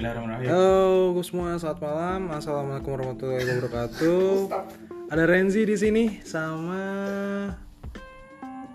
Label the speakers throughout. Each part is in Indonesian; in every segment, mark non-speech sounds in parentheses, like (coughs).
Speaker 1: Bismillahirrahmanirrahim.
Speaker 2: Halo semua, selamat malam. Assalamualaikum warahmatullahi wabarakatuh. Ada Renzi di sini sama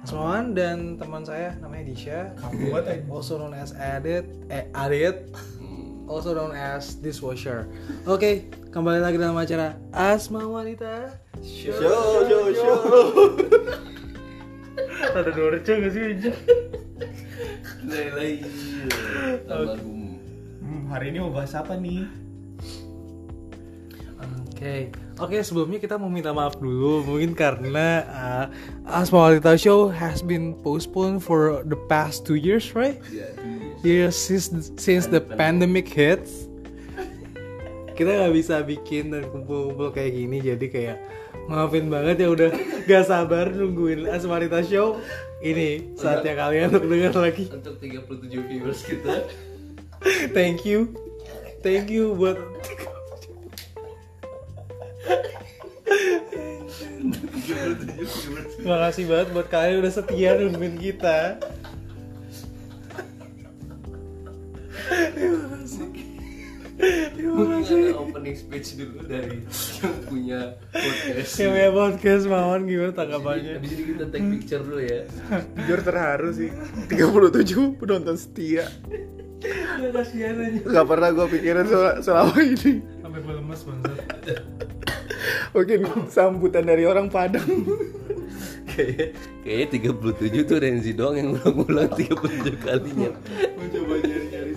Speaker 2: Asmawan dan teman saya namanya Disha.
Speaker 1: Buat aja.
Speaker 2: Also known as Adit, eh Adit. Also known as Dishwasher. Oke, kembali lagi dalam acara Asma Wanita Show.
Speaker 1: Show, show, show.
Speaker 2: Ada dorce gak sih
Speaker 3: lagi almarhum
Speaker 1: Hmm, hari ini mau bahas apa nih?
Speaker 2: Oke, oke sebelumnya kita mau minta maaf dulu mungkin karena uh, Asma Wanita Show has been postponed for the past two years, right?
Speaker 3: ya
Speaker 2: Years since since the pandemic hits. Kita nggak bisa bikin dan kumpul-kumpul kayak gini, jadi kayak maafin banget ya udah gak sabar nungguin Asma Wanita Show. Ini saatnya kalian untuk dengar lagi.
Speaker 3: untuk 37 viewers kita
Speaker 2: Thank you, thank you buat
Speaker 3: 37 viewers
Speaker 2: Makasih banget buat kalian udah setia nungguin kita. Terima kasih. Terima
Speaker 3: mungkin
Speaker 2: kasih.
Speaker 3: ada opening speech dulu dari yang punya podcast
Speaker 2: Yang punya podcast Mawon gimana tanggapannya?
Speaker 3: Ini kita take picture dulu ya
Speaker 1: Jujur terharu sih. 37 penonton setia.
Speaker 2: Kasihan aja.
Speaker 1: Gak pernah gue pikirin sel- selama ini.
Speaker 2: Sampai gue lemes banget.
Speaker 1: Mungkin sambutan dari orang Padang.
Speaker 3: Kayak Kayaknya 37 tuh Renzi doang yang ulang-ulang 37 kalinya
Speaker 1: Mencoba nyari-nyari.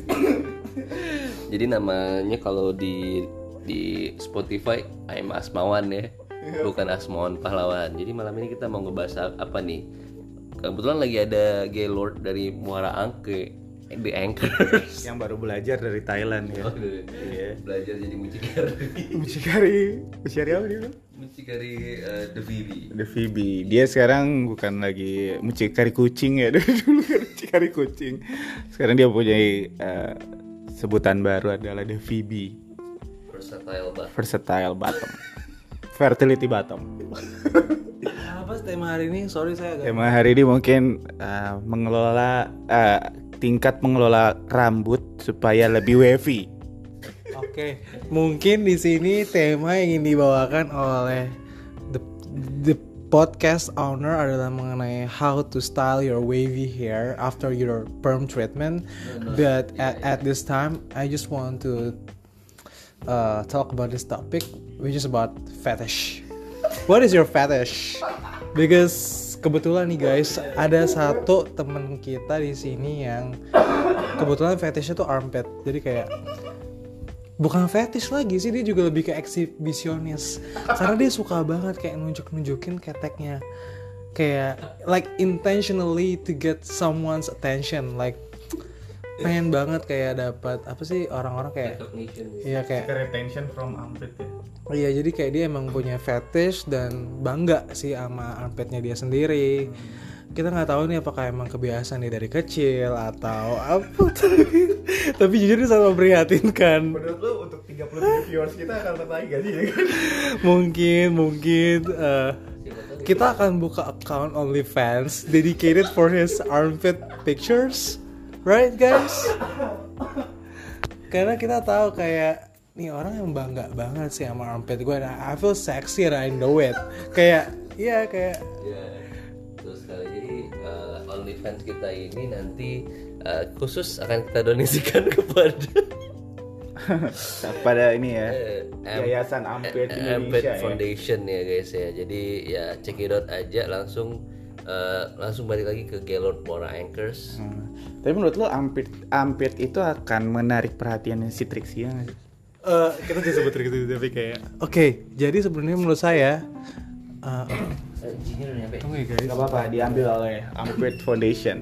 Speaker 3: Jadi namanya kalau di di Spotify I'm Asmawan ya Bukan Asmawan Pahlawan Jadi malam ini kita mau ngebahas apa nih Kebetulan lagi ada Gaylord dari Muara Angke The Anchors
Speaker 1: Yang baru belajar dari Thailand ya.
Speaker 3: Oh, iya. Belajar jadi mucikari
Speaker 1: Mucikari, mucikari apa dia?
Speaker 3: Mucikari eh, The Vivi
Speaker 1: The Phoebe. Dia sekarang bukan lagi mucikari kucing ya. (laughs) Dari dulu kan mucikari kucing. Sekarang dia punya eh, sebutan baru adalah The Phoebe.
Speaker 3: Versatile banget
Speaker 1: Versatile bottom. Fertility bottom.
Speaker 2: Apa tema hari ini? Sorry saya agak.
Speaker 1: Tema hari ini mungkin eh, mengelola eh, tingkat mengelola rambut supaya lebih wavy.
Speaker 2: Oke, mungkin di sini tema yang ingin dibawakan oleh the the podcast owner adalah mengenai how to style your wavy hair after your perm treatment. But at, at this time, I just want to uh, talk about this topic, which is about fetish. What is your fetish? Because kebetulan nih guys, ada satu temen kita di sini yang kebetulan fetishnya tuh armpit. Jadi kayak bukan fetish lagi sih dia juga lebih ke eksibisionis karena dia suka banget kayak nunjuk nunjukin keteknya. Kayak like intentionally to get someone's attention. Like pengen banget kayak dapat apa sih orang-orang kayak
Speaker 3: ya.
Speaker 2: iya kayak
Speaker 1: Retention from armpit ya.
Speaker 2: iya jadi kayak dia emang punya fetish dan bangga sih sama armpitnya dia sendiri kita nggak tahu nih apakah emang kebiasaan dia dari kecil atau apa (laughs) tapi, tapi jujur ini sangat memprihatinkan
Speaker 1: Menurut lu untuk 33 viewers kita akan tertarik gak sih? (laughs)
Speaker 2: mungkin mungkin eh, kita akan buka account OnlyFans dedicated for his armpit pictures right guys karena kita tahu kayak nih orang yang bangga banget sih sama armpit gue nah, I feel sexy and I know it kayak iya kayak
Speaker 3: Ya, terus sekali jadi eh, OnlyFans kita ini nanti eh, khusus akan kita donasikan (laughs) kepada
Speaker 1: Pada ini ya.
Speaker 3: eh,
Speaker 1: Yayasan Ampet Indonesia
Speaker 3: Ampet
Speaker 1: ya.
Speaker 3: Foundation ya guys ya. Jadi ya cekidot aja langsung eh, langsung balik lagi ke Gaylord Mora Anchors.
Speaker 1: Hmm. Tapi menurut lu ampit ampit itu akan menarik perhatian si Trixie ya nggak?
Speaker 2: Eh, kita bisa sebut gitu tapi kayak oke jadi sebenarnya menurut saya
Speaker 3: jinnya udah nyampe.
Speaker 2: tunggu ya guys
Speaker 1: Gak apa-apa, diambil oleh Ampit Foundation.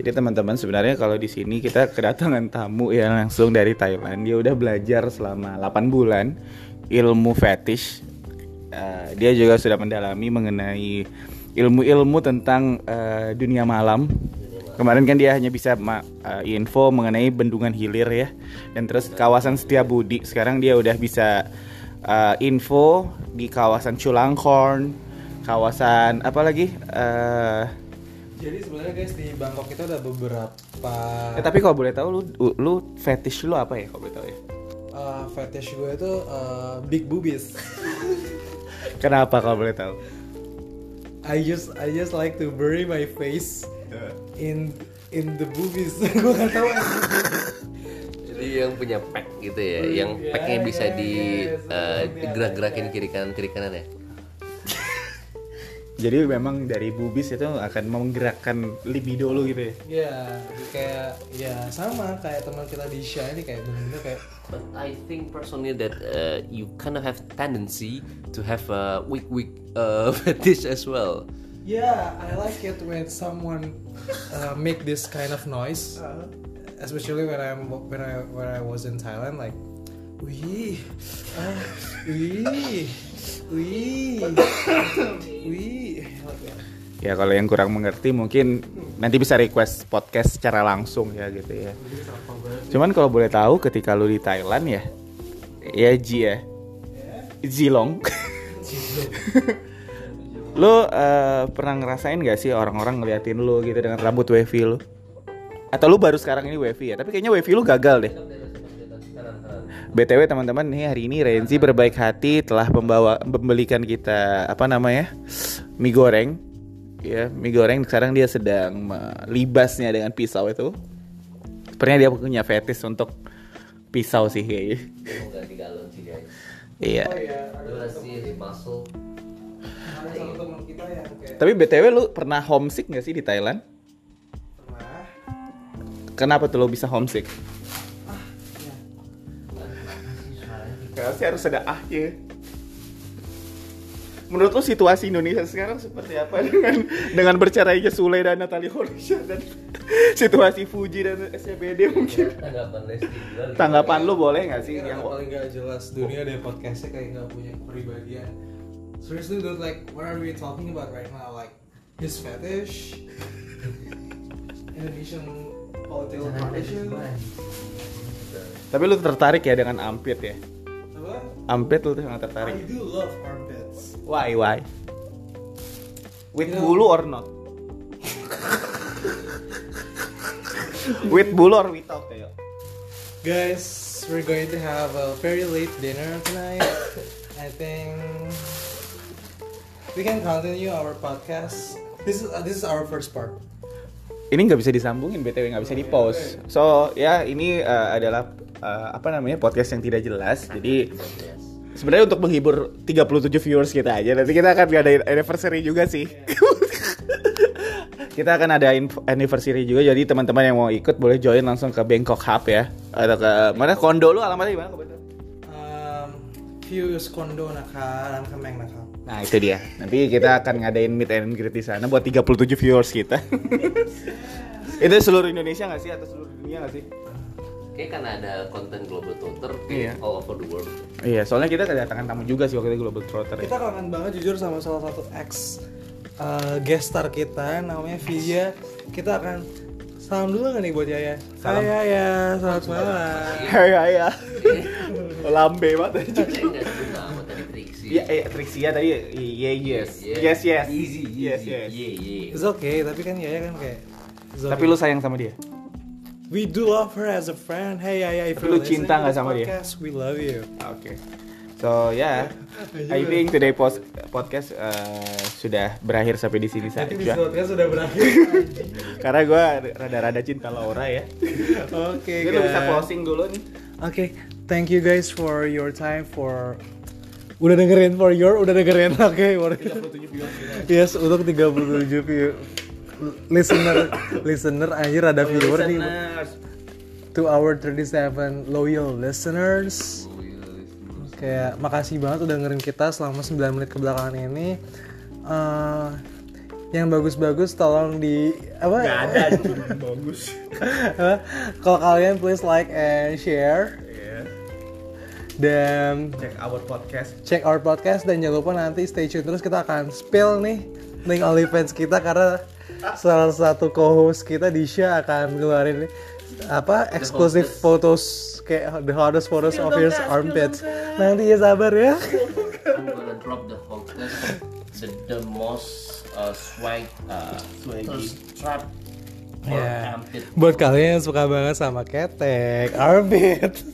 Speaker 1: Jadi teman-teman sebenarnya kalau di sini kita kedatangan tamu yang langsung dari Thailand. Dia udah belajar selama 8 bulan ilmu fetish. Eh, dia juga sudah mendalami mengenai ilmu-ilmu tentang eh, dunia malam. Kemarin kan dia hanya bisa ma- eh, info mengenai bendungan hilir ya, dan terus kawasan Setiabudi. Sekarang dia udah bisa eh, info di kawasan Chulanghorn, kawasan apa lagi? Eh,
Speaker 2: Jadi sebenarnya guys di Bangkok itu ada beberapa
Speaker 1: Ya, tapi kalau boleh tahu lu lu fetish lu apa ya kalau boleh tahu ya?
Speaker 2: uh, fetish gue itu uh, big boobies. (laughs)
Speaker 1: Kenapa kalau boleh tahu?
Speaker 2: I just I just like to bury my face in in the boobies. (laughs) gue gak tahu.
Speaker 3: Jadi yang punya pack gitu ya, yang
Speaker 2: Iya,
Speaker 3: packnya bisa
Speaker 2: iya,
Speaker 3: di
Speaker 2: iya,
Speaker 3: eh,
Speaker 2: seperti
Speaker 3: digerak-gerakin kiri kanan kiri kanan ya.
Speaker 1: Jadi memang dari bubis itu akan menggerakkan libido lu gitu ya?
Speaker 2: Ya, kayak ya sama kayak teman kita di Sha ini kayak bener-bener kayak
Speaker 3: But I think personally that uh, you kind of have tendency to have a weak weak uh, (laughs) fetish as well.
Speaker 2: Yeah, I like it when someone uh, make this kind of noise, especially when I'm when I when I was in Thailand. Like, wee, ah, wee, wee, (coughs) wee.
Speaker 1: Ya kalau yang kurang mengerti mungkin nanti bisa request podcast secara langsung ya gitu ya. Cuman kalau boleh tahu ketika lu di Thailand ya, ya Ji ya, Zilong. (laughs) lu eh, pernah ngerasain gak sih orang-orang ngeliatin lu gitu dengan rambut wavy lu? Atau lu baru sekarang ini wavy ya? Tapi kayaknya wavy lu gagal deh. BTW teman-teman nih hari ini Renzi berbaik hati telah membawa membelikan kita apa namanya mie goreng. Ya mie goreng sekarang dia sedang melibasnya dengan pisau itu. Sepertinya dia punya fetis untuk pisau sih kayaknya.
Speaker 3: Ganti galon sih guys.
Speaker 1: iya.
Speaker 2: Oh ya, kayak
Speaker 1: tapi btw lu pernah homesick gak sih di Thailand?
Speaker 2: Pernah.
Speaker 1: kenapa tuh lo bisa homesick? Kayaknya sih harus ada ah ya Menurut lo situasi Indonesia sekarang seperti apa (laughs) dengan dengan bercerainya Sule dan Natalie Horisha dan (laughs) situasi Fuji dan SCBD mungkin?
Speaker 3: Tanggapan Leslie gimana?
Speaker 1: Tanggapan lu boleh nggak sih
Speaker 2: Ini
Speaker 1: yang
Speaker 2: paling gak jelas dunia deh podcastnya kayak gak punya kepribadian. Seriously dude, like what are we talking about right now? Like his fetish, Indonesian political partition,
Speaker 1: Tapi lu tertarik ya dengan Ampit ya?
Speaker 2: Apa?
Speaker 1: Ampit lu tuh sangat
Speaker 2: I
Speaker 1: tertarik.
Speaker 2: do love armpits.
Speaker 1: Why why? With
Speaker 2: know-
Speaker 1: bulu or not? (laughs) With bulu or without ya?
Speaker 2: Guys, we're going to have a very late dinner tonight. I think we can continue our podcast. This is uh, this is our first part.
Speaker 1: Ini nggak bisa disambungin btw nggak bisa di post. So ya ini uh, adalah uh, apa namanya podcast yang tidak jelas. Jadi sebenarnya untuk menghibur 37 viewers kita aja. Nanti kita akan ada anniversary juga sih. (laughs) kita akan ada anniversary juga. Jadi teman-teman yang mau ikut boleh join langsung ke Bangkok Hub ya. Atau ke mana kondo lu alamatnya di mana? kebetulan?
Speaker 2: Um, Fuse Kondo Naka dan Kemeng Naka.
Speaker 1: Nah itu dia. Nanti kita akan ngadain meet and greet di sana buat 37 viewers kita. (laughs) itu seluruh Indonesia nggak sih atau seluruh dunia nggak sih?
Speaker 3: Kayak kan ada konten global Twitter
Speaker 1: Iya.
Speaker 3: all over the world.
Speaker 1: Iya, soalnya kita kedatangan tamu juga sih waktu itu Global Trotter ya.
Speaker 2: Kita kangen banget jujur sama salah satu ex uh, guest star kita namanya Via. Kita akan salam dulu nggak nih buat Yaya?
Speaker 1: Salam.
Speaker 2: Hai Yaya, selamat malam.
Speaker 1: Hai hai ya. Lambe banget. Iya, iya Trixia tadi iya yes.
Speaker 3: Yeah.
Speaker 1: Yes yes.
Speaker 3: Easy, easy.
Speaker 1: Yes yes.
Speaker 3: Yeah, yeah.
Speaker 2: It's okay, tapi kan Yaya kan kayak. it's
Speaker 1: Tapi lu sayang sama dia?
Speaker 2: We do love her as a friend. Hey Yaya, if
Speaker 1: Tapi
Speaker 2: you're
Speaker 1: lu cinta nggak sama dia?
Speaker 2: podcast, We love you.
Speaker 1: Oke. So ya, I think today post podcast uh, sudah berakhir sampai di sini saja.
Speaker 2: podcast sudah berakhir. (laughs)
Speaker 1: Karena gue rada-rada cinta Laura ya.
Speaker 2: Oke,
Speaker 1: Jadi lu bisa closing dulu nih.
Speaker 2: Oke, thank you guys for your time for udah dengerin for your udah dengerin (laughs) oke for- yes untuk 37 view listener listener anjir ada viewer nih. to our 37 loyal listeners. Kayak makasih banget udah dengerin kita selama 9 menit kebelakangan ini. Eh, yang bagus-bagus tolong di apa?
Speaker 1: Gak ada (laughs) bagus.
Speaker 2: Kalau kalian please like and share.
Speaker 1: Iya.
Speaker 2: dan
Speaker 1: Check our podcast.
Speaker 2: check our podcast. Dan jangan lupa nanti stay tune terus kita akan spill nih link OnlyFans kita karena salah satu co-host kita Disha akan ngeluarin apa eksklusif photos kayak the hottest photos of his armpits. Nanti ya sabar ya.
Speaker 3: I'm gonna drop the hottest, the, the most uh, swag uh,
Speaker 1: Swaggy.
Speaker 3: strap
Speaker 2: Ya.
Speaker 3: armpit.
Speaker 2: Buat kalian yang suka banget sama ketek, armpit,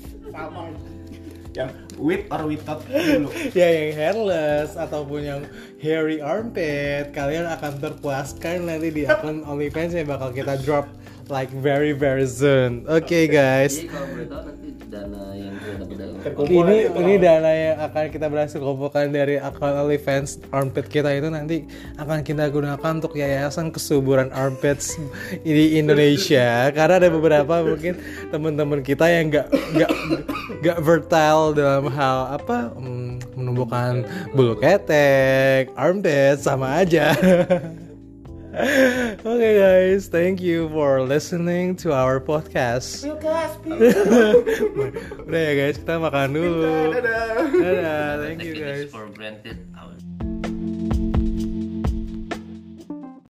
Speaker 1: yang with or without dulu (laughs)
Speaker 2: ya yang hairless ataupun yang hairy armpit, kalian akan terpuaskan nanti di akun OnlyFans yang bakal kita drop like very very soon. Oke guys.
Speaker 3: Jadi kalau boleh tahu nanti dana yang kita dapat dari
Speaker 1: Terkumpul
Speaker 2: ini
Speaker 1: nanti
Speaker 2: ini dana yang akan kita berhasil kumpulkan dari akun OnlyFans armpit kita itu nanti akan kita gunakan untuk yayasan kesuburan armpits di Indonesia. Karena ada beberapa mungkin teman-teman kita yang nggak nggak nggak fertile dalam hal apa hmm, menumbuhkan bulu ketek armpit sama aja (laughs) (laughs) Oke guys, thank you for listening to our podcast. (laughs) Udah ya guys, kita makan dulu.
Speaker 1: dadah
Speaker 2: Dadah, thank you guys.
Speaker 3: for granted.